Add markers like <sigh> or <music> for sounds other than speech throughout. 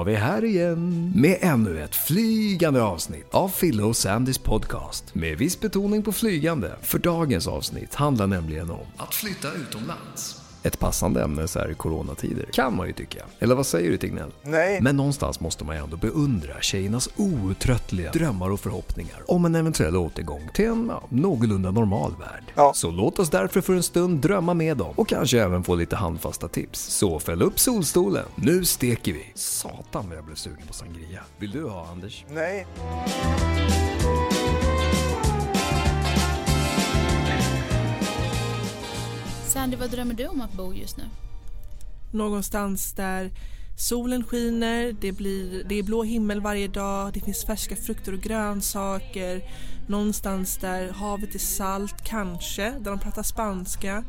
var vi här igen med ännu ett flygande avsnitt av Fille och Sandys podcast med viss betoning på flygande. För dagens avsnitt handlar nämligen om att flytta utomlands. Ett passande ämne så här i coronatider, kan man ju tycka. Eller vad säger du Tegnell? Nej. Men någonstans måste man ju ändå beundra tjejernas outtröttliga drömmar och förhoppningar om en eventuell återgång till en ja, någorlunda normal värld. Ja. Så låt oss därför för en stund drömma med dem och kanske även få lite handfasta tips. Så fäll upp solstolen, nu steker vi! Satan vad jag blev sugen på sangria. Vill du ha Anders? Nej. Sandy, vad drömmer du om att bo just nu? Någonstans där solen skiner, det, blir, det är blå himmel varje dag, det finns färska frukter och grönsaker. Någonstans där havet är salt, kanske, där de pratar spanska.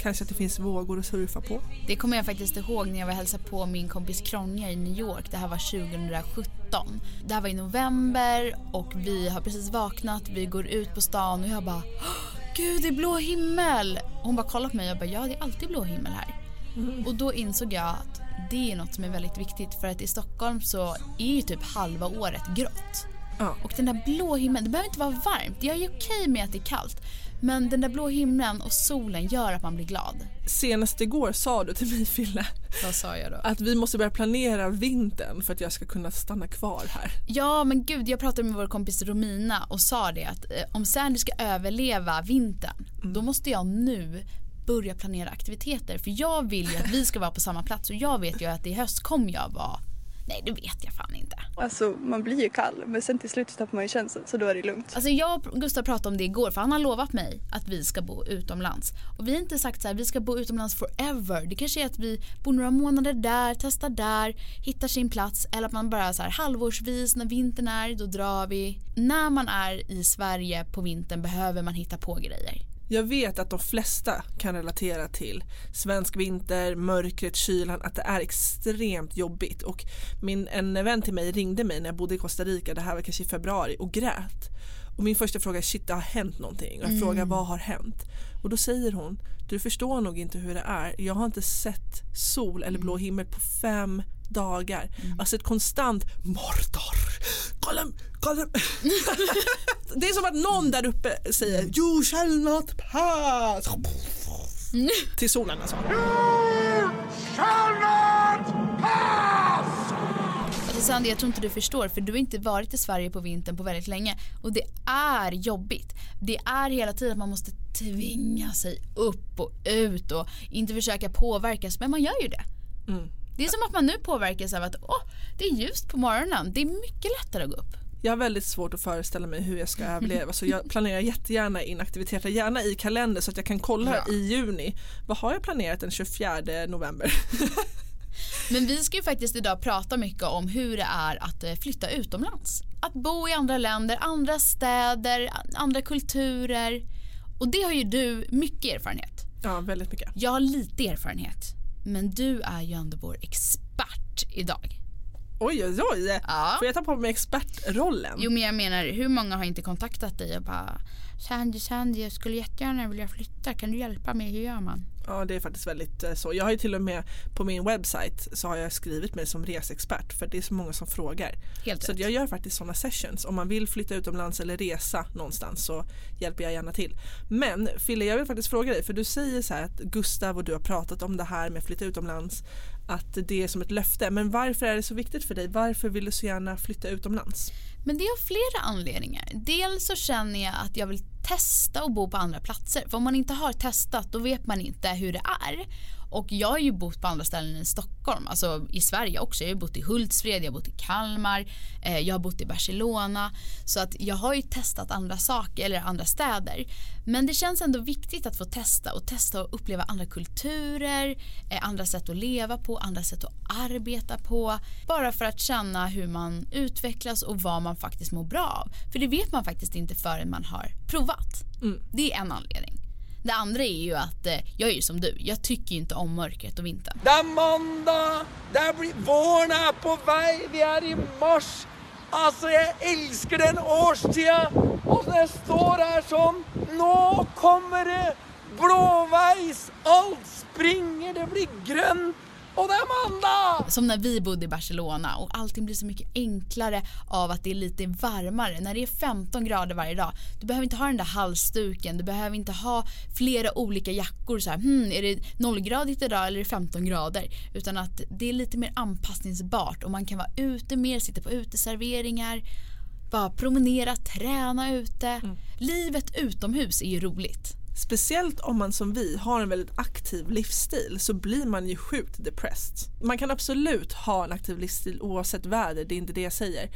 Kanske att det finns vågor att surfa på. Det kommer jag faktiskt ihåg när jag var och hälsade på min kompis Kronja i New York. Det här var 2017. Det här var i november och vi har precis vaknat, vi går ut på stan och jag bara "Åh, Gud, det är blå himmel! Och hon bara kollar på mig och bara ja, det är alltid blå himmel här. Och då insåg jag att det är något som är väldigt viktigt för att i Stockholm så är ju typ halva året grått. Ja. Och den där blå himlen, det behöver inte vara varmt. Jag är okej med att det är kallt. Men den där blå himlen och solen gör att man blir glad. Senast igår sa du till mig Fille Vad sa jag då? att vi måste börja planera vintern för att jag ska kunna stanna kvar här. Ja men gud, jag pratade med vår kompis Romina och sa det att eh, om Sandy ska överleva vintern då måste jag nu börja planera aktiviteter för jag vill ju att vi ska vara på samma plats och jag vet ju att i höst kommer jag vara Nej det vet jag fan inte. Alltså man blir ju kall men sen till slut tappar man ju känslan så då är det lugnt. Alltså jag och Gustav pratade om det igår för han har lovat mig att vi ska bo utomlands. Och vi har inte sagt så här, vi ska bo utomlands forever. Det kanske är att vi bor några månader där, testar där, hittar sin plats. Eller att man bara så här halvårsvis när vintern är, då drar vi. När man är i Sverige på vintern behöver man hitta på grejer. Jag vet att de flesta kan relatera till svensk vinter, mörkret, kylan, att det är extremt jobbigt. Och min, en vän till mig ringde mig när jag bodde i Costa Rica, det här var kanske i februari, och grät. Och min första fråga är shit det har hänt någonting. Och jag frågar vad har hänt? Och då säger hon, du förstår nog inte hur det är. Jag har inte sett sol eller blå himmel på fem dagar. Alltså ett konstant Mordor, kolla, kolla. <laughs> Det är som att någon där uppe säger You shall not pass. Till solen alltså. Alltså Sandy, jag tror inte du förstår för du har inte varit i Sverige på vintern på väldigt länge. Och det är jobbigt. Det är hela tiden att man måste tvinga sig upp och ut och inte försöka påverkas. Men man gör ju det. Det är som att man nu påverkas av att åh, det är ljust på morgonen. Det är mycket lättare att gå upp. Jag har väldigt svårt att föreställa mig hur jag ska överleva så jag planerar jättegärna in aktiviteter, gärna i kalender så att jag kan kolla Ja. i juni. Vad har jag planerat den 24 november? <laughs> Men vi ska ju faktiskt idag prata mycket om hur det är att eh, flytta utomlands. Att bo i andra länder, andra städer, andra kulturer. Och det har ju du mycket erfarenhet. Ja, väldigt mycket. Jag har lite erfarenhet. Men du är ju ändå vår expert idag. Oj, oj, oj. Ja. Får jag ta på mig expertrollen? Jo men jag menar, hur många har inte kontaktat dig och bara Sandy, Sandy, jag skulle jättegärna vilja flytta. Kan du hjälpa mig? Hur gör man? Ja, det är faktiskt väldigt eh, så. Jag har ju till och med på min webbsite så har jag skrivit mig som resexpert för det är så många som frågar. Helt Så rätt. jag gör faktiskt sådana sessions. Om man vill flytta utomlands eller resa någonstans så hjälper jag gärna till. Men Fille, jag vill faktiskt fråga dig för du säger så här att Gustav och du har pratat om det här med flytta utomlands att det är som ett löfte. Men varför är det så viktigt för dig? Varför vill du så gärna flytta utomlands? Men det har flera anledningar. Dels så känner jag att jag vill testa att bo på andra platser. För om man inte har testat då vet man inte hur det är. Och jag har ju bott på andra ställen än Stockholm, alltså i Sverige också. Jag har bott i Hultsfred, jag har bott i Kalmar, eh, jag har bott i Barcelona. Så att jag har ju testat andra saker, eller andra städer. Men det känns ändå viktigt att få testa och testa och uppleva andra kulturer, eh, andra sätt att leva på, andra sätt att arbeta på. Bara för att känna hur man utvecklas och vad man faktiskt mår bra av. För det vet man faktiskt inte förrän man har provat. Det är en anledning. Det andra är ju att eh, jag är ju som du, jag tycker ju inte om mörkret och vintern. Det är måndag, det blir, våren är på väg, vi är i mars. Alltså jag älskar den årstiden. Och när jag står här som, nu kommer det blåvägs, allt springer, det blir grönt. Och det är Amanda! Som när vi bodde i Barcelona och allting blir så mycket enklare av att det är lite varmare. När det är 15 grader varje dag, du behöver inte ha den där halsduken, du behöver inte ha flera olika jackor så här, hmm, är det nollgradigt idag eller är det 15 grader? Utan att det är lite mer anpassningsbart och man kan vara ute mer, sitta på uteserveringar, bara promenera, träna ute. Livet utomhus är ju roligt. Speciellt om man som vi har en väldigt aktiv livsstil så blir man ju sjukt depressed. Man kan absolut ha en aktiv livsstil oavsett väder, det är inte det jag säger.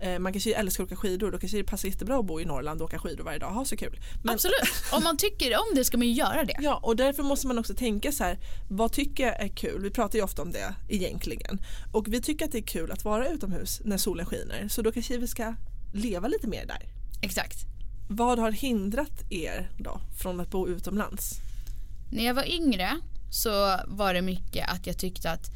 Eh, Man kanske älskar att åka skidor, då kanske det passar jättebra att bo i Norrland och åka skidor varje dag ha så kul. Men, Absolut, om man tycker om det ska man ju göra det. Ja, och därför måste man också tänka så här, vad tycker jag är kul? Vi pratar ju ofta om det egentligen. Och vi tycker att det är kul att vara utomhus när solen skiner, så då kanske vi ska leva lite mer där. Exakt. Vad har hindrat er då från att bo utomlands? När jag var yngre så var det mycket att jag tyckte att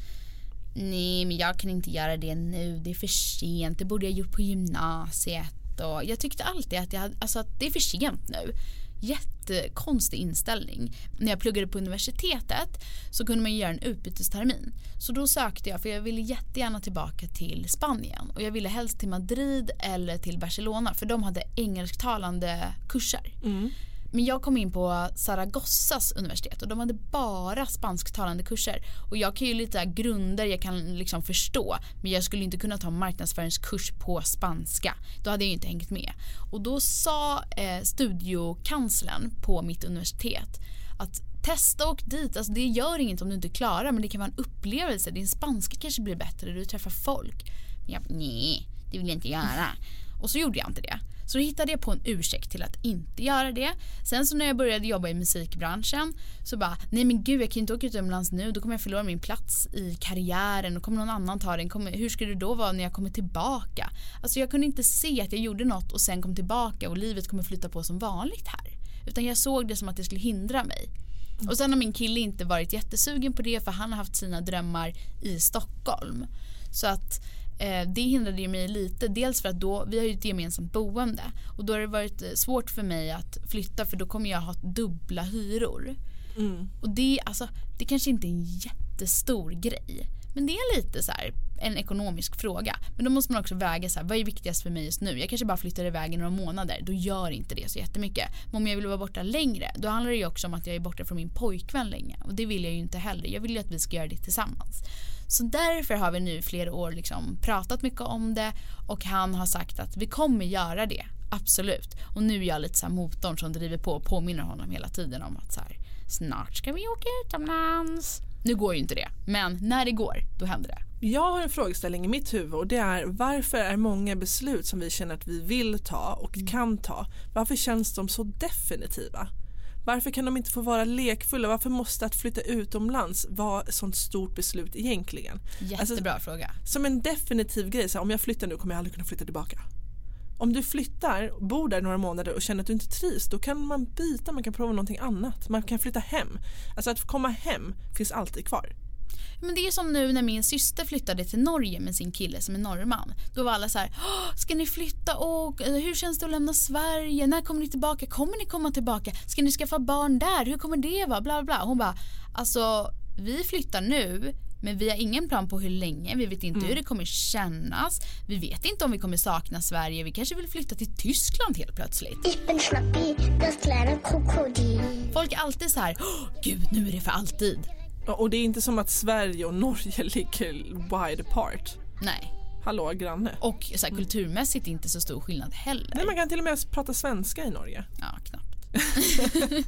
nej men jag kan inte göra det nu, det är för sent, det borde jag gjort på gymnasiet och jag tyckte alltid att, jag alltså att det är för sent nu. Jättekonstig inställning. När jag pluggade på universitetet så kunde man göra en utbytestermin. Så då sökte jag för jag ville jättegärna tillbaka till Spanien och jag ville helst till Madrid eller till Barcelona för de hade engelsktalande kurser. Mm. Men jag kom in på Saragossas universitet och de hade bara spansktalande kurser. Och jag kan ju lite grunder jag kan liksom förstå men jag skulle inte kunna ta marknadsföringskurs på spanska. Då hade jag ju inte hängt med. Och då sa eh, studiokanslern på mitt universitet att testa och dit, alltså det gör inget om du inte klarar men det kan vara en upplevelse. Din spanska kanske blir bättre, du träffar folk. Men jag nej, det vill jag inte göra. Och så gjorde jag inte det. Så då hittade jag på en ursäkt till att inte göra det. Sen så när jag började jobba i musikbranschen så bara, nej men gud jag kan ju inte åka utomlands nu, då kommer jag förlora min plats i karriären och kommer någon annan ta den. Kommer, hur ska det då vara när jag kommer tillbaka? Alltså jag kunde inte se att jag gjorde något och sen kom tillbaka och livet kommer flytta på som vanligt här. Utan jag såg det som att det skulle hindra mig. Och sen har min kille inte varit jättesugen på det för han har haft sina drömmar i Stockholm. Så att det hindrade ju mig lite. Dels för att då, vi har ju ett gemensamt boende och då har det varit eh, svårt för mig att flytta för då kommer jag ha dubbla hyror. Och det, alltså, det kanske inte är en jättestor grej. Men det är lite så här en ekonomisk fråga. Men då måste man också väga så här, vad är viktigast för mig just nu? Jag kanske bara flyttar iväg i några månader. Då gör inte det så jättemycket. Men om jag vill vara borta längre, då handlar det ju också om att jag är borta från min pojkvän länge. Och det vill jag ju inte heller. Jag vill ju att vi ska göra det tillsammans. Så därför har vi nu i flera år liksom pratat mycket om det och han har sagt att vi kommer göra det. Absolut. Och nu är jag lite så här motorn som driver på och påminner honom hela tiden om att så här, snart ska vi åka utomlands. Nu går ju inte det, men när det går, då händer det. Jag har en frågeställning i mitt huvud och det är varför är många beslut som vi känner att vi vill ta och kan ta, varför känns de så definitiva? Varför kan de inte få vara lekfulla? Varför måste att flytta utomlands vara ett sånt stort beslut egentligen? Jättebra fråga. Som en definitiv grej, så här, om jag flyttar nu kommer jag aldrig kunna flytta tillbaka. Om du flyttar, bor där några månader och känner att du inte trivs, då kan man byta, man kan prova någonting annat. Man kan flytta hem. Alltså att komma hem finns alltid kvar. Men det är som nu när min syster flyttade till Norge med sin kille som är norrman. Då var alla så här, "Åh, ska ni flytta och hur känns det att lämna Sverige? När kommer ni tillbaka? Kommer ni komma tillbaka? Ska ni skaffa barn där? Hur kommer det vara? Bla bla. Hon bara, alltså vi flyttar nu men vi har ingen plan på hur länge, vi vet inte hur det kommer kännas. Vi vet inte om vi kommer sakna Sverige, vi kanske vill flytta till Tyskland helt plötsligt. Folk är alltid så här, "Åh, gud nu är det för alltid. Och det är inte som att Sverige och Norge <laughs> ligger wide apart. Nej. Hallå granne. Och så här, kulturmässigt inte så stor skillnad heller. Nej, man kan till och med prata svenska i Norge. Ja, knappt. <laughs> <laughs>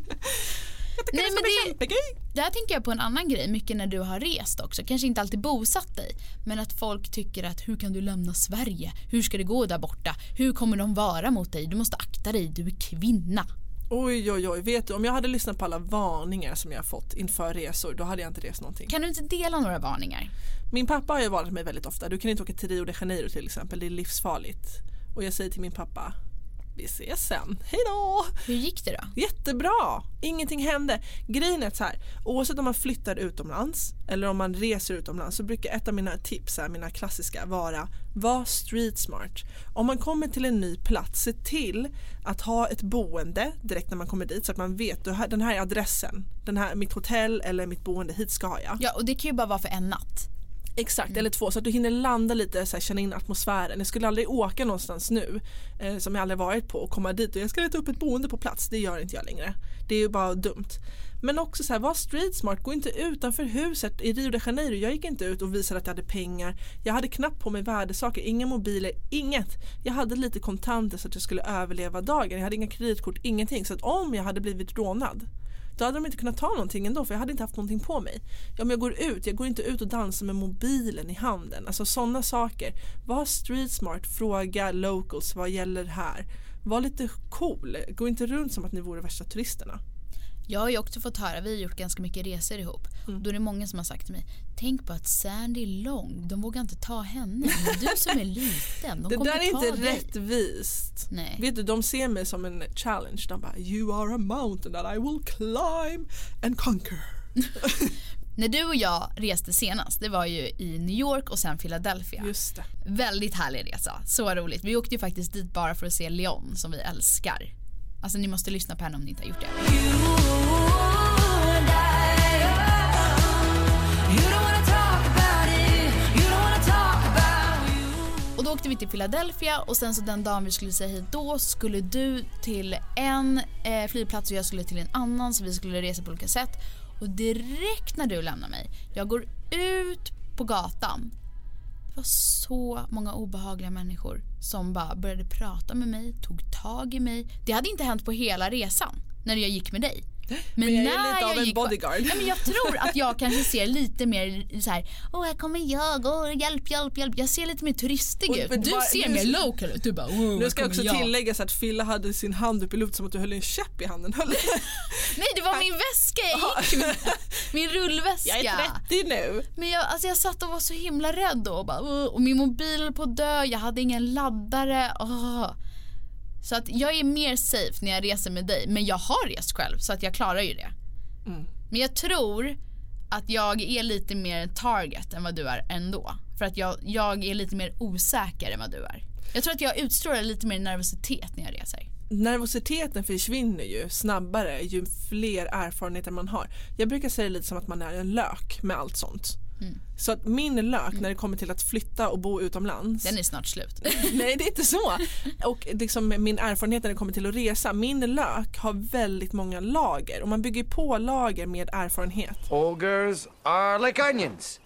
Jag tycker Nej, det ska bli det- jättekul. Där tänker jag på en annan grej, mycket när du har rest också. Kanske inte alltid bosatt dig, men att folk tycker att hur kan du lämna Sverige? Hur ska det gå där borta? Hur kommer de vara mot dig? Du måste akta dig, du är kvinna. Oj oj oj, vet du om jag hade lyssnat på alla varningar som jag fått inför resor då hade jag inte rest någonting. Kan du inte dela några varningar? Min pappa har ju varnat mig väldigt ofta, du kan inte åka till Rio de Janeiro till exempel, det är livsfarligt. Och jag säger till min pappa, vi ses sen, hej då! Hur gick det då? Jättebra! Ingenting hände. Grejen är så här, oavsett om man flyttar utomlands eller om man reser utomlands så brukar ett av mina tips, här, mina klassiska, vara var street smart. Om man kommer till en ny plats, se till att ha ett boende direkt när man kommer dit så att man vet den här är adressen, den här, mitt hotell eller mitt boende, hit ska jag. Ja, och det kan ju bara vara för en natt. Exakt, eller två så att du hinner landa lite här, känna in atmosfären. Jag skulle aldrig åka någonstans nu eh, som jag aldrig varit på och komma dit och jag ska leta upp ett boende på plats. Det gör inte jag längre. Det är ju bara dumt. Men också så här, var street smart, gå inte utanför huset i Rio de Janeiro. Jag gick inte ut och visade att jag hade pengar. Jag hade knappt på mig värdesaker, inga mobiler, inget. Jag hade lite kontanter så att jag skulle överleva dagen. Jag hade inga kreditkort, ingenting. Så att om jag hade blivit rånad då hade de inte kunnat ta någonting ändå för jag hade inte haft någonting på mig. Ja, men jag går ut, jag går inte ut och dansar med mobilen i handen. Alltså sådana saker. Var street smart, fråga locals vad gäller här. Var lite cool, gå inte runt som att ni vore värsta turisterna. Jag har ju också fått höra, vi har gjort ganska mycket resor ihop. Mm. Då är det många som har sagt till mig, tänk på att Sandy är lång, de vågar inte ta henne. Men du som är liten, de Det där är inte dig. rättvist. Nej. Vet du, de ser mig som en challenge. De bara You are a mountain that I will climb and conquer. <laughs> När du och jag reste senast, det var ju i New York och sen Philadelphia. Just det. Väldigt härlig resa, så roligt. Vi åkte ju faktiskt dit bara för att se Leon som vi älskar. Alltså ni måste lyssna på henne om ni inte har gjort det. Och då åkte vi till Philadelphia och sen så den dagen vi skulle säga hej då skulle du till en eh, flygplats och jag skulle till en annan så vi skulle resa på olika sätt. Och direkt när du lämnar mig, jag går ut på gatan. Det var så många obehagliga människor som bara började prata med mig, tog tag i mig. Det hade inte hänt på hela resan när jag gick med dig. Men jag är lite av en bodyguard. Ja, men jag tror att jag kanske ser lite mer så här, åh här kommer jag, åh hjälp, hjälp, hjälp. Jag ser lite mer turistig Och- ut. men Du vad- ser nu- mer local ut. Du bara, Nu ska kommer också jag. tilläggas att Filla hade sin hand upp i luften som att du höll en käpp i handen. Nej det var min väska jag gick med. Min rullväska. Jag är 30 nu. Men jag, alltså jag satt och var så himla rädd då och, bara, och min mobil på dö, jag hade ingen laddare. åh. Så att jag är mer safe när jag reser med dig. Men jag har rest själv så att jag klarar ju det. Mm. Men jag tror att jag är lite mer target än vad du är ändå. För att jag, jag är lite mer osäker än vad du är. Jag tror att jag utstrålar lite mer nervositet när jag reser. Nervositeten försvinner ju snabbare ju fler erfarenheter man har. Jag brukar säga det lite som att man är en lök med allt sånt. Mm. Så att min lök när det kommer till att flytta och bo utomlands Den är snart slut. <laughs> Nej det är inte så. Och liksom min erfarenhet när det kommer till att resa, min lök har väldigt många lager och man bygger på lager med erfarenhet. Ogres are like onions.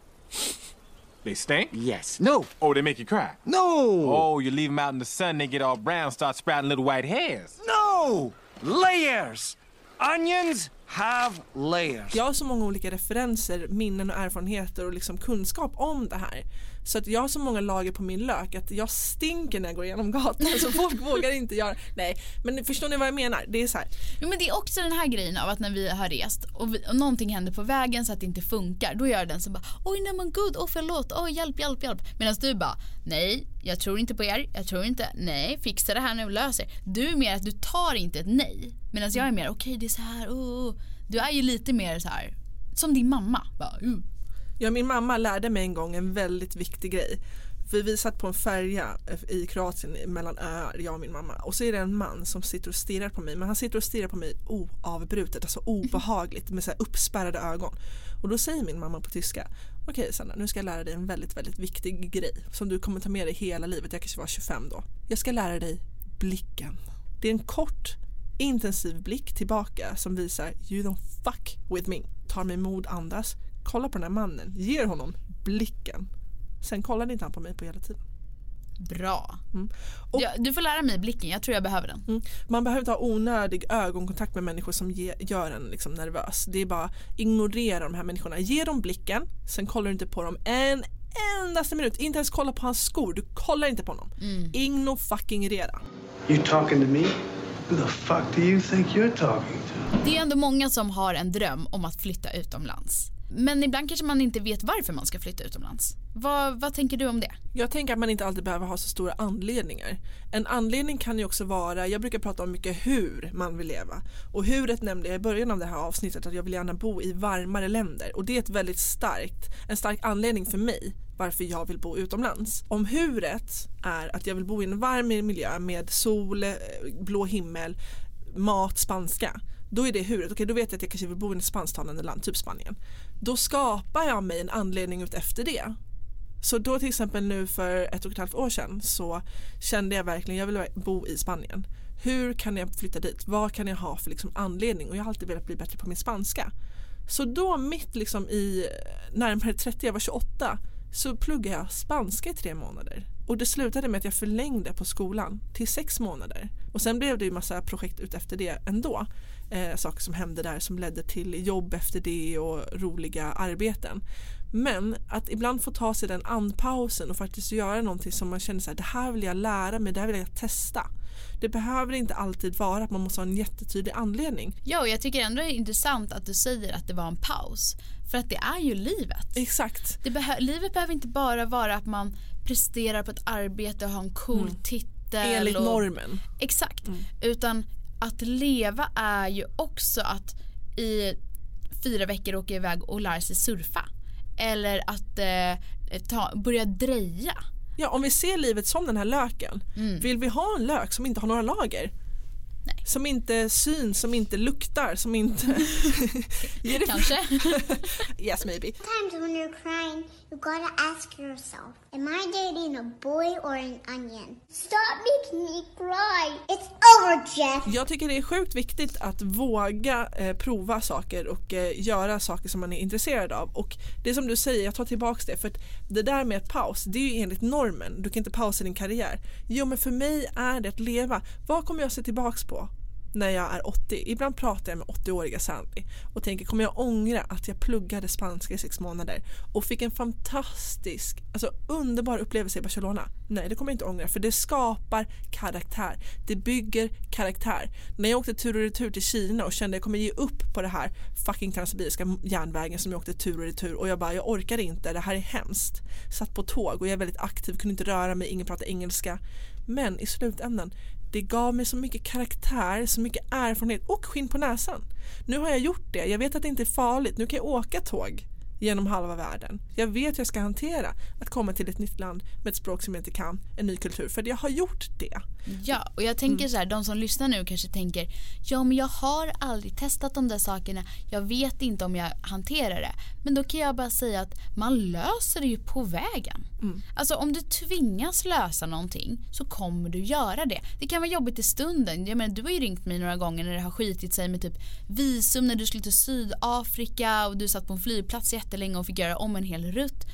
They stink? Yes. No. Oh, they make you cry. No. Oh, you leave them out in the sun, they get all brown, start sprouting little white hairs. No. Layers. Onions have layers. Jag har så många olika referenser, minnen och erfarenheter och liksom kunskap om det här. Så att jag har så många lager på min lök att jag stinker när jag går igenom gatan så folk <laughs> vågar inte göra. Nej, men förstår ni vad jag menar? Det är så här. Jo, men det är också den här grejen av att när vi har rest och, vi, och någonting händer på vägen så att det inte funkar. Då gör den som bara oj nej men gud, åh förlåt, åh hjälp, hjälp, hjälp. Medan du bara nej, jag tror inte på er, jag tror inte, nej, fixa det här nu, lös er. Du är mer att du tar inte ett nej. Medan jag är mer okej det är så här, oh, oh. Du är ju lite mer så här som din mamma. Bara, uh. Ja, min mamma lärde mig en gång en väldigt viktig grej. För vi satt på en färja eh, i Kroatien mellan öar, jag och min mamma. Och så är det en man som sitter och stirrar på mig. Men han sitter och stirrar på mig oavbrutet, alltså obehagligt med så här uppspärrade ögon. Och då säger min mamma på tyska, okej Sanna nu ska jag lära dig en väldigt, väldigt viktig grej som du kommer ta med dig hela livet. Jag kanske var 25 då. Jag ska lära dig blicken. Det är en kort intensiv blick tillbaka som visar you don't fuck with me. Tar mig mod, andas, kollar på den här mannen, ger honom blicken. Sen kollade inte han på mig på hela tiden. Bra. Mm. Och- Ja, du får lära mig blicken, jag tror jag behöver den. Mm. Man behöver inte ha onödig ögonkontakt med människor som ge, gör en liksom nervös. Det är bara ignorera de här människorna. Ge dem blicken, sen kollar du inte på dem en endaste minut. Inte ens kolla på hans skor, du kollar inte på honom. Igno fucking rera. You talking to me? Who the fuck do you think you're talking to? Det är ändå många som har en dröm om att flytta utomlands. Men ibland kanske man inte vet varför man ska flytta utomlands. Vad, vad tänker du om det? Jag tänker att man inte alltid behöver ha så stora anledningar. En anledning kan ju också vara, jag brukar prata om mycket hur man vill leva. Och huret nämnde jag i början av det här avsnittet att jag vill gärna bo i varmare länder. Och det är ett väldigt starkt, en stark anledning för mig varför jag vill bo utomlands. Om huret är att jag vill bo i en varm miljö med sol, eh, blå himmel, mat, spanska. Då är det huret, okej då vet jag att jag kanske vill bo i ett spansktalande land, typ Spanien. Då skapar jag mig en anledning ut efter det. Så då till exempel nu för ett och ett halvt år sedan så kände jag verkligen jag vill bo i Spanien. Hur kan jag flytta dit? Vad kan jag ha för liksom anledning? Och jag har alltid velat bli bättre på min spanska. Så då mitt liksom i eh, närmare 30, jag var 28, så pluggade jag spanska i tre månader. Och det slutade med att jag förlängde på skolan till sex månader. Och sen blev det ju massa projekt ut efter det ändå. Eh, saker som hände där som ledde till jobb efter det och roliga arbeten. Men att ibland få ta sig den andpausen och faktiskt göra någonting som man känner så här, det här vill jag lära mig, det här vill jag testa. Det behöver inte alltid vara att man måste ha en jättetydlig anledning. Ja, och jag tycker ändå det är intressant att du säger att det var en paus. För att det är ju livet. Exakt. Det behö livet behöver inte bara vara att man presterar på ett arbete och har en cool Mm. titel. Enligt och, normen. Exakt. Mm. Utan att leva är ju också att i fyra veckor åka iväg och lära sig surfa. Eller att eh, ta, börja dreja. Ja, om vi ser livet som den här löken. Mm. Vill vi ha en lök som inte har några lager? Som inte syns, som inte luktar, som inte... <laughs> Kanske. <laughs> yes maybe. Sometimes when you're crying, you gotta ask yourself, am I dating a boy or an onion? Stop making me cry. It's over, Jeff. Jag tycker det är sjukt viktigt att våga eh, prova saker och eh, göra saker som man är intresserad av. Och det som du säger, jag tar tillbaks det. För att det där med ett paus, det är ju enligt normen. Du kan inte pausa din karriär. Jo men för mig är det att leva. Vad kommer jag se tillbaks på? När jag är 80. Ibland pratar jag med 80-åriga Sandy och tänker kommer jag ångra att jag pluggade spanska i sex månader och fick en fantastisk, alltså underbar upplevelse i Barcelona? Nej, det kommer jag inte ångra för det skapar karaktär. Det bygger karaktär. När jag åkte tur och retur till Kina och kände att jag kommer ge upp på det här fucking transsibiriska järnvägen som jag åkte tur och retur och jag bara jag orkar inte, det här är hemskt. Satt på tåg och jag är väldigt aktiv, kunde inte röra mig, ingen pratar engelska. Men i slutändan det gav mig så mycket karaktär, så mycket erfarenhet och skinn på näsan. Nu har jag gjort det, jag vet att det inte är farligt, nu kan jag åka tåg genom halva världen. Jag vet hur jag ska hantera att komma till ett nytt land med ett språk som jag inte kan, en ny kultur, för jag har gjort det. Ja, och jag tänker så här, de som lyssnar nu kanske tänker ja men jag har aldrig testat de där sakerna, jag vet inte om jag hanterar det. Men då kan jag bara säga att man löser det ju på vägen. Alltså om du tvingas lösa någonting så kommer du göra det. Det kan vara jobbigt i stunden. Jag menar, du har ju ringt mig några gånger när det har skitit sig med typ visum när du skulle till Sydafrika och du satt på en flygplats jättelänge och fick göra om en hel rutt.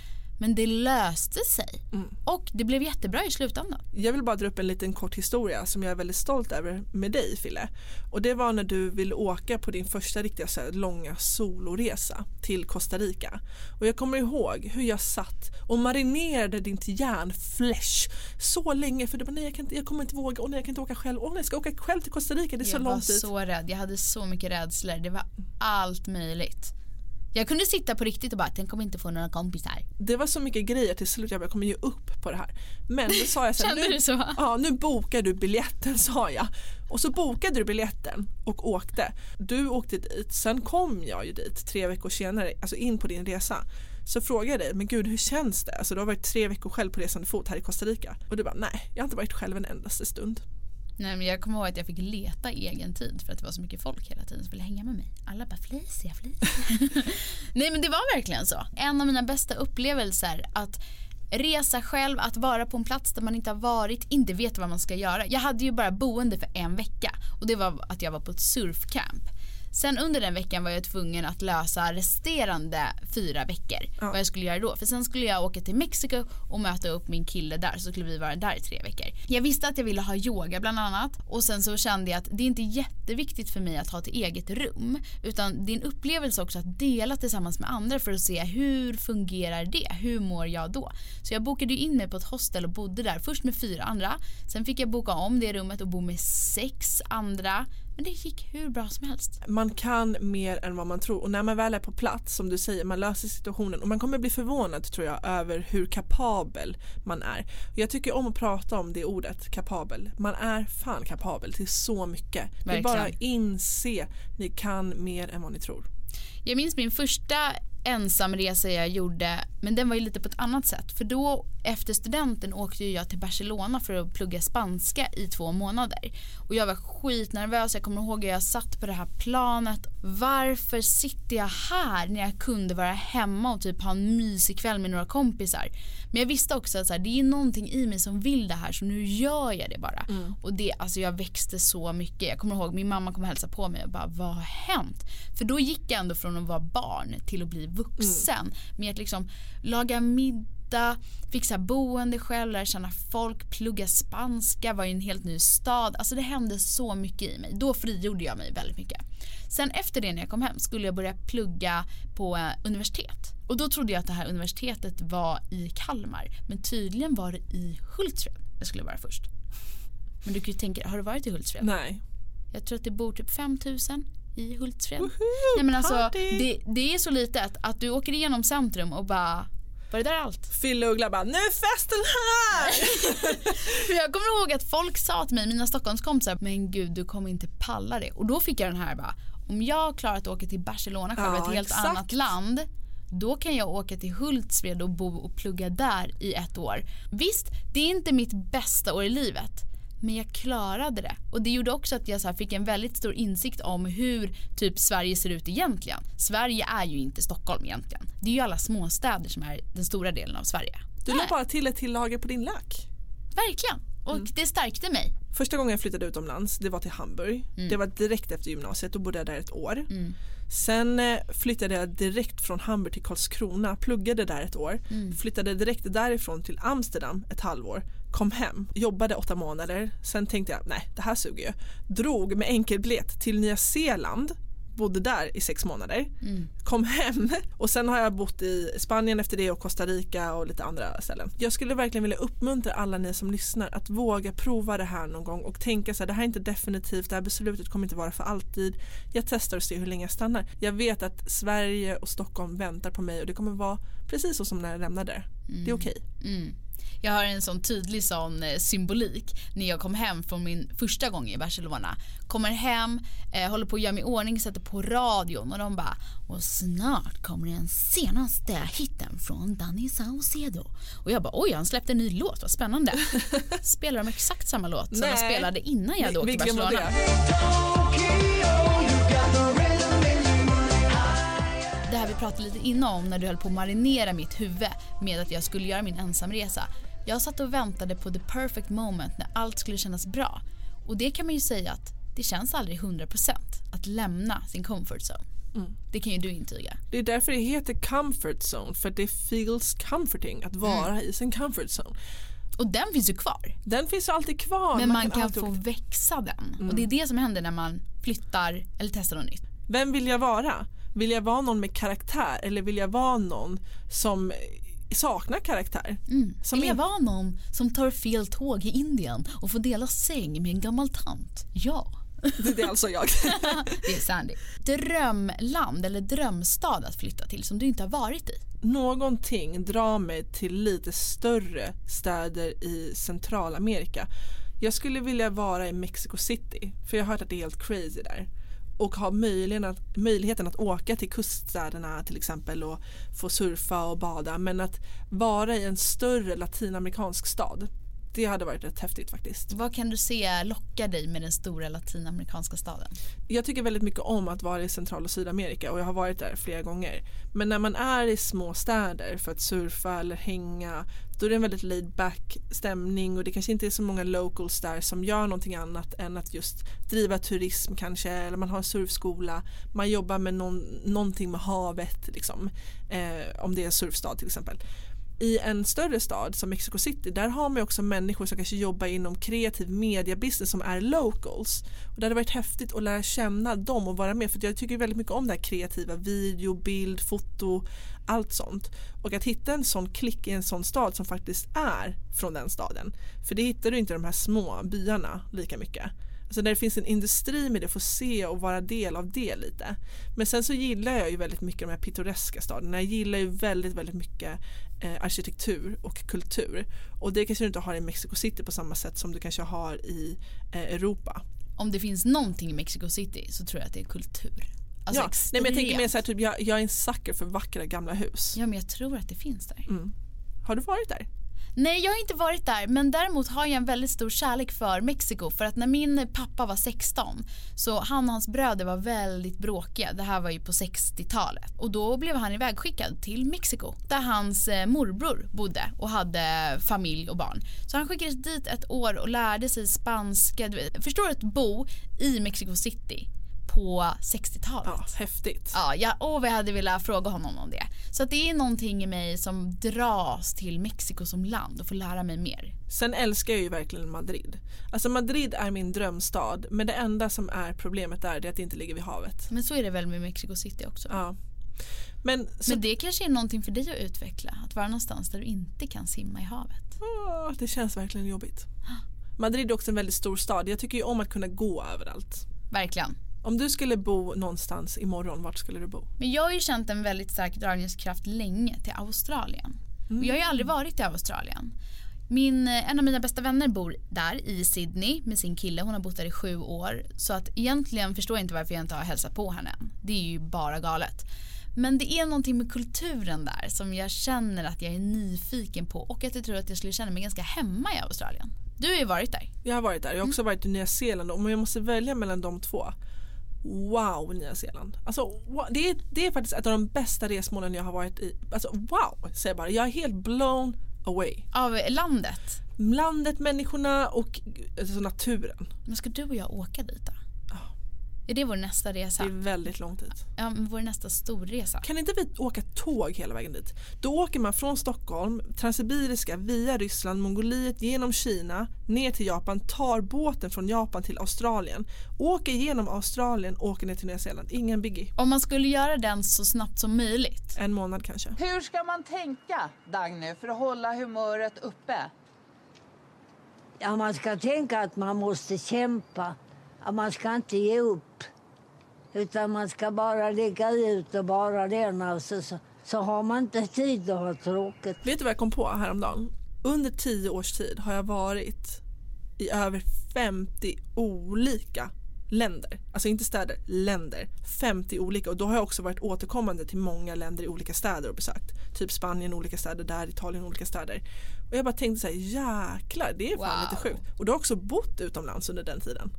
Men det löste sig. Och det blev jättebra i slutändan. Jag vill bara dra upp en liten kort historia som jag är väldigt stolt över med dig Fille. Och det var när du ville åka på din första riktiga så här, långa soloresa till Costa Rica. Och jag kommer ihåg hur jag satt och marinerade din järnflesh så länge för det var nej jag, kan inte, jag kommer inte våga, och nej jag kan inte åka själv, och nej jag ska åka själv till Costa Rica, det är så jag var så rädd. Jag hade så mycket rädslor. Det var allt möjligt. Jag kunde sitta på riktigt och bara, om jag inte får några kompisar. Det var så mycket grejer till slut jag bara, jag kommer ge upp på det här. Men då sa jag så här, Kände nu, du så? Ja, nu bokar du biljetten <laughs> sa jag. Och så bokade du biljetten och åkte. Du åkte dit, sen kom jag ju dit tre veckor senare, alltså in på din resa. Så frågade jag dig, men gud hur känns det? Alltså du har varit tre veckor själv på resande fot här i Costa Rica. Och du bara, nej jag har inte varit själv en endaste stund. Nej, men jag kommer ihåg att jag fick leta egen tid för att det var så mycket folk hela tiden som ville hänga med mig. Alla bara Felicia, Felicia. <laughs> Nej men det var verkligen så. En av mina bästa upplevelser att resa själv, att vara på en plats där man inte har varit, inte vet vad man ska göra. Jag hade ju bara boende för en vecka och det var att jag var på ett surfcamp. Sen under den veckan var jag tvungen att lösa resterande fyra veckor. Vad jag skulle göra då. För sen skulle jag åka till Mexiko och möta upp min kille där. Så skulle vi vara där i tre veckor. Jag visste att jag ville ha yoga bland annat. Och sen så kände jag att det är inte jätteviktigt för mig att ha ett eget rum. Utan det är en upplevelse också att dela tillsammans med andra för att se hur fungerar det? Hur mår jag då? Så jag bokade in mig på ett hostel och bodde där. Först med fyra andra. Sen fick jag boka om det rummet och bo med sex andra Men det gick hur bra som helst. Man kan mer än vad man tror och när man väl är på plats som du säger, man löser situationen och man kommer bli förvånad tror jag över hur kapabel man är. Och jag tycker om att prata om det ordet, kapabel. Man är fan kapabel till så mycket. Det är bara Verkligen. inse, ni kan mer än vad ni tror. Jag minns min första ensamresa jag gjorde men den var ju lite på ett annat sätt för då efter studenten åkte jag till Barcelona för att plugga spanska i två månader. Och jag var skitnervös. Jag kommer ihåg att jag satt på det här planet. Varför sitter jag här när jag kunde vara hemma och typ ha en mysig kväll med några kompisar? Men jag visste också att så här, det är någonting i mig som vill det här så nu gör jag det bara. Och det, alltså jag växte så mycket. Jag kommer ihåg min mamma kom och hälsade på mig och bara vad har hänt? För då gick jag ändå från att vara barn till att bli vuxen. Med att liksom laga middag, fixa boende själv, lära känna folk, plugga spanska, var i en helt ny stad. Alltså det hände så mycket i mig. Då frigjorde jag mig väldigt mycket. Sen efter det när jag kom hem skulle jag börja plugga på eh, universitet. Och då trodde jag att det här universitetet var i Kalmar. Men tydligen var det i Hultsfred jag skulle vara först. Men du kan ju tänka, har du varit i Hultsfred? Nej. Jag tror att det bor typ 5000 i Hultsfred. Woho, Nej men alltså det, det är så litet att du åker igenom centrum och bara var det där allt? Fille och Uggla bara, nu är festen här! <laughs> Jag kommer ihåg att folk sa till mig, mina Stockholmskompisar, men gud du kommer inte palla det. Och då fick jag den här bara, om jag klarar att åka till Barcelona själv, Ja, ett helt exakt. annat land, då kan jag åka till Hultsfred och bo och plugga där i ett år. Visst, det är inte mitt bästa år i livet, men jag klarade det. Och det gjorde också att jag så fick en väldigt stor insikt om hur typ Sverige ser ut egentligen. Sverige är ju inte Stockholm egentligen. Det är ju alla småstäder som är den stora delen av Sverige. Du la bara till ett till lager på din lök. Verkligen. Och det stärkte mig. Första gången jag flyttade utomlands det var till Hamburg. Det var direkt efter gymnasiet, då bodde jag där ett år. Sen eh, flyttade jag direkt från Hamburg till Karlskrona, pluggade där ett år. Flyttade direkt därifrån till Amsterdam ett halvår. Kom hem, jobbade åtta månader. Sen tänkte jag, nej det här suger ju. Drog med enkelbiljett till Nya Zeeland. Bodde där i sex månader. Kom hem <laughs> och sen har jag bott i Spanien efter det och Costa Rica och lite andra ställen. Jag skulle verkligen vilja uppmuntra alla ni som lyssnar att våga prova det här någon gång och tänka så här, det här är inte definitivt, det här beslutet kommer inte vara för alltid. Jag testar och ser hur länge jag stannar. Jag vet att Sverige och Stockholm väntar på mig och det kommer vara precis så som när jag lämnade. Det är okej. Mm. Jag har en sån tydlig sån eh, symbolik när jag kom hem från min första gång i Barcelona. Kommer hem, eh, håller på att göra mig i ordning, sätter på radion och de bara och snart kommer den senaste hitten från Danny Saucedo. Och jag bara oj han släppte en ny låt, vad spännande. <laughs> Spelar de exakt samma låt som Nej. de spelade innan jag hade åkt till Barcelona. det? Det här vi pratade lite innan om när du höll på att marinera mitt huvud med att jag skulle göra min ensamresa. Jag satt och väntade på the perfect moment när allt skulle kännas bra. Och det kan man ju säga att det känns aldrig 100% att lämna sin comfort zone. Det kan ju du intyga. Det är därför det heter comfort zone för det feels comforting att vara i sin comfort zone. Och den finns ju kvar. Den finns alltid kvar. Men man, kan, alltid få åka- växa den. Och det är det som händer när man flyttar eller testar något nytt. Vem vill jag vara? Vill jag vara någon med karaktär eller vill jag vara någon som saknar karaktär? Som Vill jag vara någon som tar fel tåg i Indien och får dela säng med en gammal tant? Ja. <laughs> Det är alltså jag. <laughs> Det är Sandy. Drömland eller drömstad att flytta till som du inte har varit i. Någonting drar mig till lite större städer i Centralamerika. Jag skulle vilja vara i Mexico City för jag har hört att det är helt crazy där. Och ha möjligheten att, möjligheten att åka till kuststäderna till exempel och få surfa och bada men att vara i en större latinamerikansk stad. Det hade varit rätt häftigt faktiskt. Vad kan du se lockar dig med den stora latinamerikanska staden? Jag tycker väldigt mycket om att vara i Central och Sydamerika och jag har varit där flera gånger. Men när man är i små städer för att surfa eller hänga då är det en väldigt laid back stämning och det kanske inte är så många locals där som gör någonting annat än att just driva turism kanske eller man har en surfskola. Man jobbar med någon, någonting med havet liksom. Eh, om det är en surfstad till exempel i en större stad som Mexico City där har man också människor som kanske jobbar inom kreativ mediabusiness som är locals. Och det hade varit häftigt att lära känna dem och vara med för jag tycker väldigt mycket om det här kreativa video, bild, foto, allt sånt. Och att hitta en sån klick i en sån stad som faktiskt är från den staden. För det hittar du inte i de här små byarna lika mycket. Alltså där det finns en industri med det, få se och vara del av det lite. Men sen så gillar jag ju väldigt mycket de här pittoreska staderna. Jag gillar ju väldigt, väldigt mycket eh, arkitektur och kultur. Och det kanske du inte har i Mexico City på samma sätt som du kanske har i eh, Europa. Om det finns någonting i Mexico City så tror jag att det är kultur. Alltså ja. Nej, men jag tänker mer så här, typ, jag, jag är en sucker för vackra gamla hus. Ja, men jag tror att det finns där. Mm. Har du varit där? Nej, jag har inte varit där, men däremot har jag en väldigt stor kärlek för Mexiko. För att när min pappa var 16 så han och hans bröder var väldigt bråkiga. Det här var ju på 60-talet. Och då blev han ivägskickad till Mexiko där hans eh, morbror bodde och hade familj och barn. Så han skickades dit ett år och lärde sig spanska. Du vet, Förstår du att bo i Mexico City på 60-talet? Ja, häftigt. Ja, jag, åh, vad jag hade velat fråga honom om det. Så att det är någonting i mig som dras till Mexiko som land och får lära mig mer. Sen älskar jag ju verkligen Madrid. Alltså Madrid är min drömstad men det enda som är problemet där är att det inte ligger vid havet. Men så är det väl med Mexico City också. Ja. Men, så, Men det kanske är någonting för dig att utveckla. Att vara någonstans där du inte kan simma i havet. åh, det känns verkligen jobbigt. <gasps> Madrid är också en väldigt stor stad. Jag tycker ju om att kunna gå överallt. Verkligen. Om du skulle bo någonstans imorgon, vart skulle du bo? Men jag har ju känt en väldigt stark dragningskraft länge till Australien. Och jag har ju aldrig varit i Australien. Min, en av mina bästa vänner bor där i Sydney med sin kille. Hon har bott där i sju år. Så att egentligen förstår jag inte varför jag inte har hälsat på henne än. Det är ju bara galet. Men det är någonting med kulturen där som jag känner att jag är nyfiken på och att jag tror att jag skulle känna mig ganska hemma i Australien. Du har ju varit där. Jag har varit där. Jag har också varit i Nya Zeeland. Om jag måste välja mellan de två. Wow, Nya Zeeland. Alltså, wow, det, är, det är faktiskt ett av de bästa resmålen jag har varit i. Alltså wow, säger jag bara. Jag är helt blown away. Av landet. Landet, människorna och alltså, naturen. Men ska du och jag åka dit då? Är det vår nästa resa? Det är väldigt långt dit. Ja, men vår nästa storresa. Kan inte vi åka tåg hela vägen dit? Då åker man från Stockholm, Transsibiriska via Ryssland, Mongoliet genom Kina ner till Japan, tar båten från Japan till Australien, åker genom Australien, åker ner till Nya Zeeland. Ingen biggie. Om man skulle göra den så snabbt som möjligt. En månad kanske. Hur ska man tänka, Dagny, för att hålla humöret uppe? Ja, man ska tänka att man måste kämpa. Att man ska inte ge upp. Utan man ska bara lägga ut och bara den. Alltså, så, så har man inte tid att ha tråkigt. Vet du vad jag kom på häromdagen? Under tio års tid har jag varit i över 50 olika länder. Alltså inte städer, länder. 50 olika och då har jag också varit återkommande till många länder i olika städer och besökt. Typ Spanien, olika städer där, Italien, olika städer. Och jag bara tänkte så här, jäklar det är fan Wow. lite sjukt. Och du har också bott utomlands under den tiden.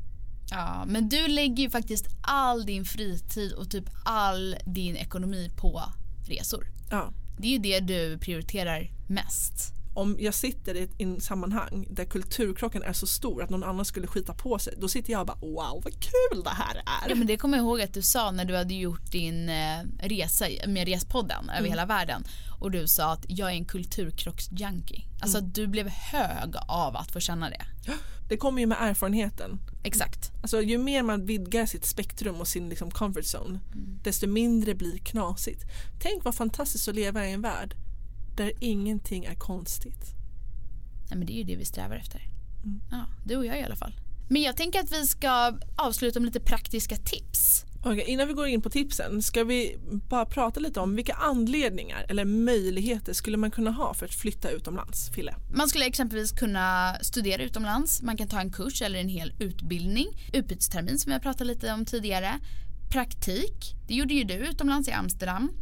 Ja, men du lägger ju faktiskt all din fritid och typ all din ekonomi på resor. Ja. Det är ju det du prioriterar mest. Om jag sitter i ett sammanhang där kulturkrocken är så stor att någon annan skulle skita på sig, då sitter jag och bara wow vad kul det här är. Ja, men det kommer jag ihåg att du sa när du hade gjort din eh, resa med Respodden över Mm. hela världen. Och du sa att jag är en kulturkrocksjunkie. Alltså Mm. att du blev hög av att få känna det. Det kommer ju med erfarenheten. Exakt. Alltså, ju mer man vidgar sitt spektrum och sin liksom, comfort zone desto mindre blir knasigt. Tänk vad fantastiskt att leva i en värld där ingenting är konstigt. Nej, men det är ju det vi strävar efter. Mm. Ja, du och jag i alla fall. Men jag tänker att vi ska avsluta med lite praktiska tips. Okay, innan vi går in på tipsen ska vi bara prata lite om vilka anledningar eller möjligheter skulle man kunna ha för att flytta utomlands, Fille? Man skulle exempelvis kunna studera utomlands, man kan ta en kurs eller en hel utbildning, utbytestermin som vi har pratat lite om tidigare, praktik, det gjorde ju du utomlands i Amsterdam,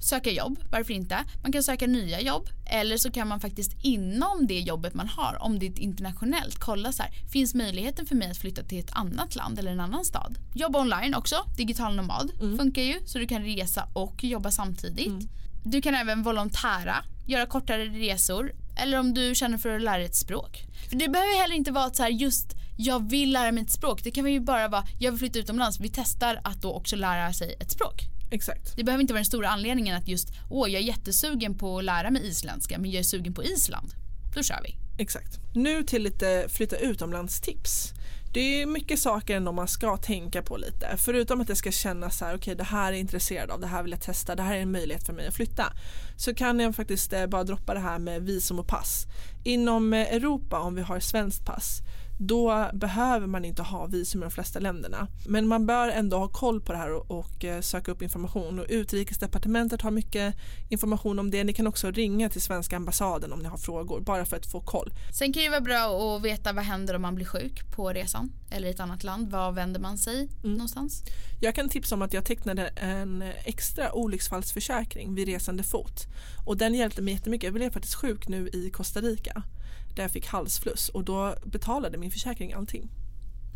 söka jobb, varför inte? Man kan söka nya jobb eller så kan man faktiskt inom det jobbet man har, om det är internationellt, kolla så här, finns möjligheten för mig att flytta till ett annat land eller en annan stad? Jobba online också, digital nomad funkar ju så du kan resa och jobba samtidigt. Du kan även volontära, göra kortare resor eller om du känner för att lära ett språk. För det behöver heller inte vara att så här just jag vill lära mig ett språk. Det kan ju bara vara jag vill flytta utomlands. Vi testar att då också lära sig ett språk. Exakt. Det behöver inte vara den stora anledningen att just åh jag är jättesugen på att lära mig isländska men jag är sugen på Island. Då kör vi. Exakt. Nu till lite flytta utomlands tips. Det är mycket saker ändå man ska tänka på lite. Förutom att det ska kännas så här, okej det här är jag intresserad av, det här vill jag testa, det här är en möjlighet för mig att flytta. Så kan jag faktiskt eh, bara droppa det här med visum och pass. Inom eh, Europa om vi har svenskt pass, då behöver man inte ha visum i de flesta länderna. Men man bör ändå ha koll på det här och, och eh, söka upp information. Och Utrikesdepartementet har mycket information om det. Ni kan också ringa till svenska ambassaden om ni har frågor, bara för att få koll. Sen kan det vara bra att veta vad händer om man blir sjuk på resan eller i ett annat land. Var vänder man sig Mm. någonstans? Jag kan tipsa om att jag tecknade en extra olycksfallsförsäkring vid resande fot. Och den hjälpte mig jättemycket. Jag blev faktiskt sjuk nu i Costa Rica där jag fick halsfluss och då betalade min försäkring allting.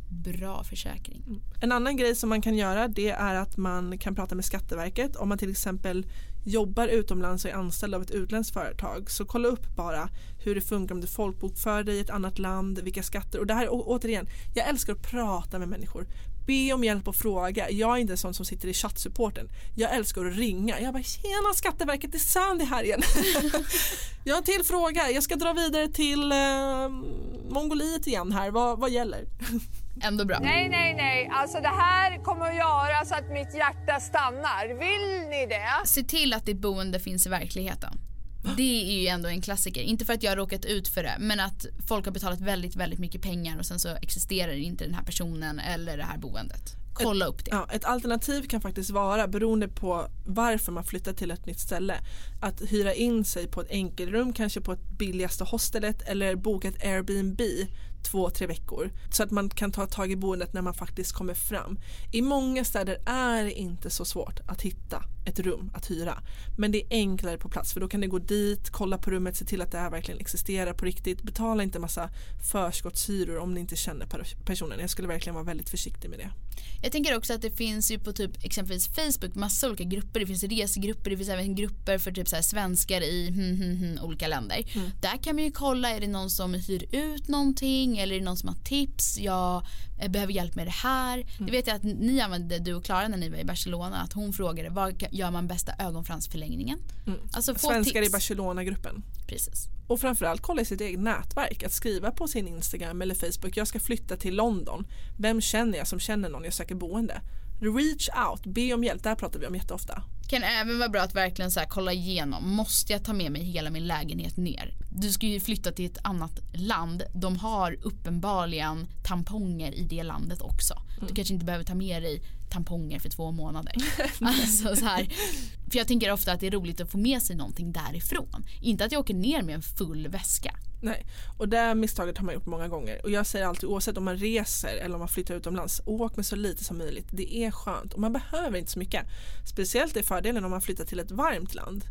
Bra försäkring. En annan grej som man kan göra det är att man kan prata med Skatteverket om man till exempel jobbar utomlands och är anställd av ett utländskt företag så kolla upp bara hur det funkar om du folkbokför dig i ett annat land, vilka skatter och det här återigen, jag älskar att prata med människor. Be om hjälp och fråga. Jag är inte en sån som sitter i chattsupporten. Jag älskar att ringa. Jag bara tjena Skatteverket, det är Sandy här igen. <laughs> jag har en till fråga. Jag ska dra vidare till eh, Mongoliet igen här. Vad, vad gäller? Ändå bra. Nej, nej, nej. Alltså det här kommer att göra så att mitt hjärta stannar. Vill ni det? Se till att ditt boende finns i verkligheten. Det är ju ändå en klassiker. Inte för att jag har råkat ut för det men att folk har betalat väldigt, väldigt mycket pengar och sen så existerar inte den här personen eller det här boendet. Kolla upp det. Ja, ett alternativ kan faktiskt vara, beroende på varför man flyttar till ett nytt ställe, att hyra in sig på ett enkelrum, kanske på ett billigaste hostelet eller boka ett Airbnb två, tre veckor så att man kan ta tag i boendet när man faktiskt kommer fram. I många städer är det inte så svårt att hitta ett rum att hyra men det är enklare på plats för då kan du gå dit, kolla på rummet, se till att det här verkligen existerar på riktigt. Betala inte massa förskottshyror om ni inte känner per- personen. Jag skulle verkligen vara väldigt försiktig med det. Jag tänker också att det finns ju på typ exempelvis Facebook massa olika grupper. Det finns resgrupper, det finns även grupper för typ så svenskar i hmm, hmm, hmm, olika länder. Där kan man ju kolla, är det någon som hyr ut någonting eller är det någon som har tips? Jag behöver hjälp med det här. Det vet jag att ni använde, du och Klara när ni var i Barcelona, att hon frågade vad gör man bästa ögonfransförlängningen? Alltså få Svenskar tips. i Barcelona-gruppen. Precis. Och framförallt kolla i sitt eget nätverk. Att skriva på sin Instagram eller Facebook. Jag ska flytta till London. Vem känner jag som känner någon jag söker boende? Reach out, be om hjälp. Det här pratar vi om jätteofta. Kan även vara bra att verkligen så kolla igenom. Måste jag ta med mig hela min lägenhet ner? Du ska ju flytta till ett annat land. De har uppenbarligen tamponger i det landet också. Du kanske inte behöver ta med dig tamponger för två månader. <laughs> alltså så här. För jag tänker ofta att det är roligt att få med sig någonting därifrån. Inte att jag åker ner med en full väska. Nej, och det misstaget har man gjort många gånger. Och jag säger alltid oavsett om man reser eller om man flyttar utomlands, åk med så lite som möjligt. Det är skönt och man behöver inte så mycket. Speciellt är fördelen om man flyttar till ett varmt land.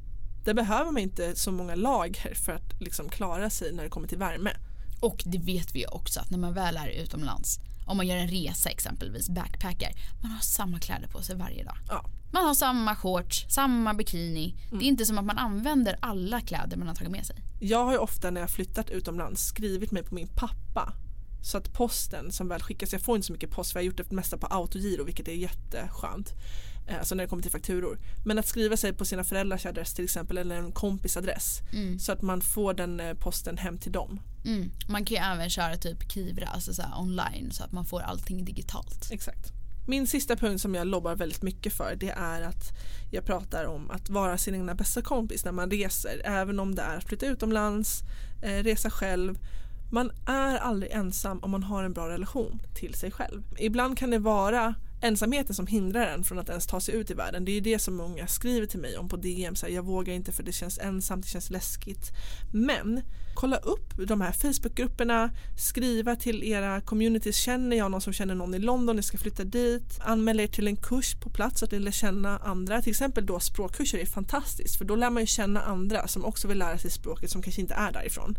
Där behöver man inte så många lager för att liksom klara sig när det kommer till värme. Och det vet vi också att när man väl är utomlands, om man gör en resa exempelvis, backpackar, man har samma kläder på sig varje dag. Ja. Man har samma shorts, samma bikini. Det är inte som att man använder alla kläder man har tagit med sig. Jag har ju ofta när jag flyttat utomlands skrivit mig på min pappa. Så att posten som väl skickas, jag får inte så mycket post för jag har gjort det mesta på autogiro vilket är jätteskönt. Eh, Alltså när det kommer till fakturor. Men att skriva sig på sina föräldrars adress till exempel eller en kompis adress. Mm. Så att man får den eh, posten hem till dem. Mm. Man kan ju även köra typ Kivra, alltså så online så att man får allting digitalt. Exakt. Min sista punkt som jag lobbar väldigt mycket för det är att jag pratar om att vara sin egna bästa kompis när man reser. Även om det är att flytta utomlands, eh, resa själv. Man är aldrig ensam om man har en bra relation till sig själv. Ibland kan det vara ensamheten som hindrar en från att ens ta sig ut i världen. Det är ju det som många skriver till mig om på DM. Så här, jag vågar inte för det känns ensamt, det känns läskigt. Men kolla upp de här Facebookgrupperna, skriva till era communities. Känner jag någon som känner någon i London, Ni ska flytta dit. Anmäl er till en kurs på plats så att ni lär känna andra. Till exempel då språkkurser är fantastiskt för då lär man ju känna andra som också vill lära sig språket som kanske inte är därifrån.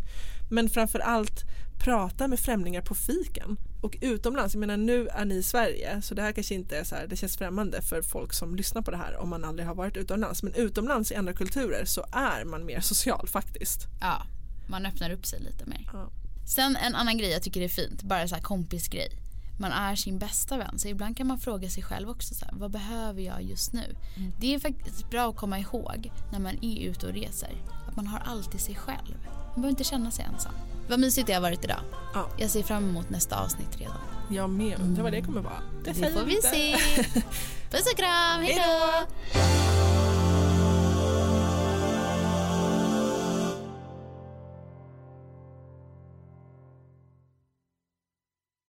Men framför allt prata med främlingar på fiken. Och utomlands, jag menar nu är ni i Sverige så det här kanske inte är så här, det känns främmande för folk som lyssnar på det här om man aldrig har varit utomlands. Men utomlands i andra kulturer så är man mer social faktiskt. Ja, man öppnar upp sig lite mer. Ja. Sen en annan grej jag tycker är fint, bara så här kompisgrej. Man är sin bästa vän, så ibland kan man fråga sig själv också så här, vad behöver jag just nu? Det är faktiskt bra att komma ihåg när man är ute och reser, man har alltid sig själv. Man behöver inte känna sig ensam. Vad mysigt det har varit idag. Ja. Jag ser fram emot nästa avsnitt redan. Jag med, undrar vad det kommer vara. Det säger får vi inte. se. <laughs> Puss och kram, hejdå! Hejdå!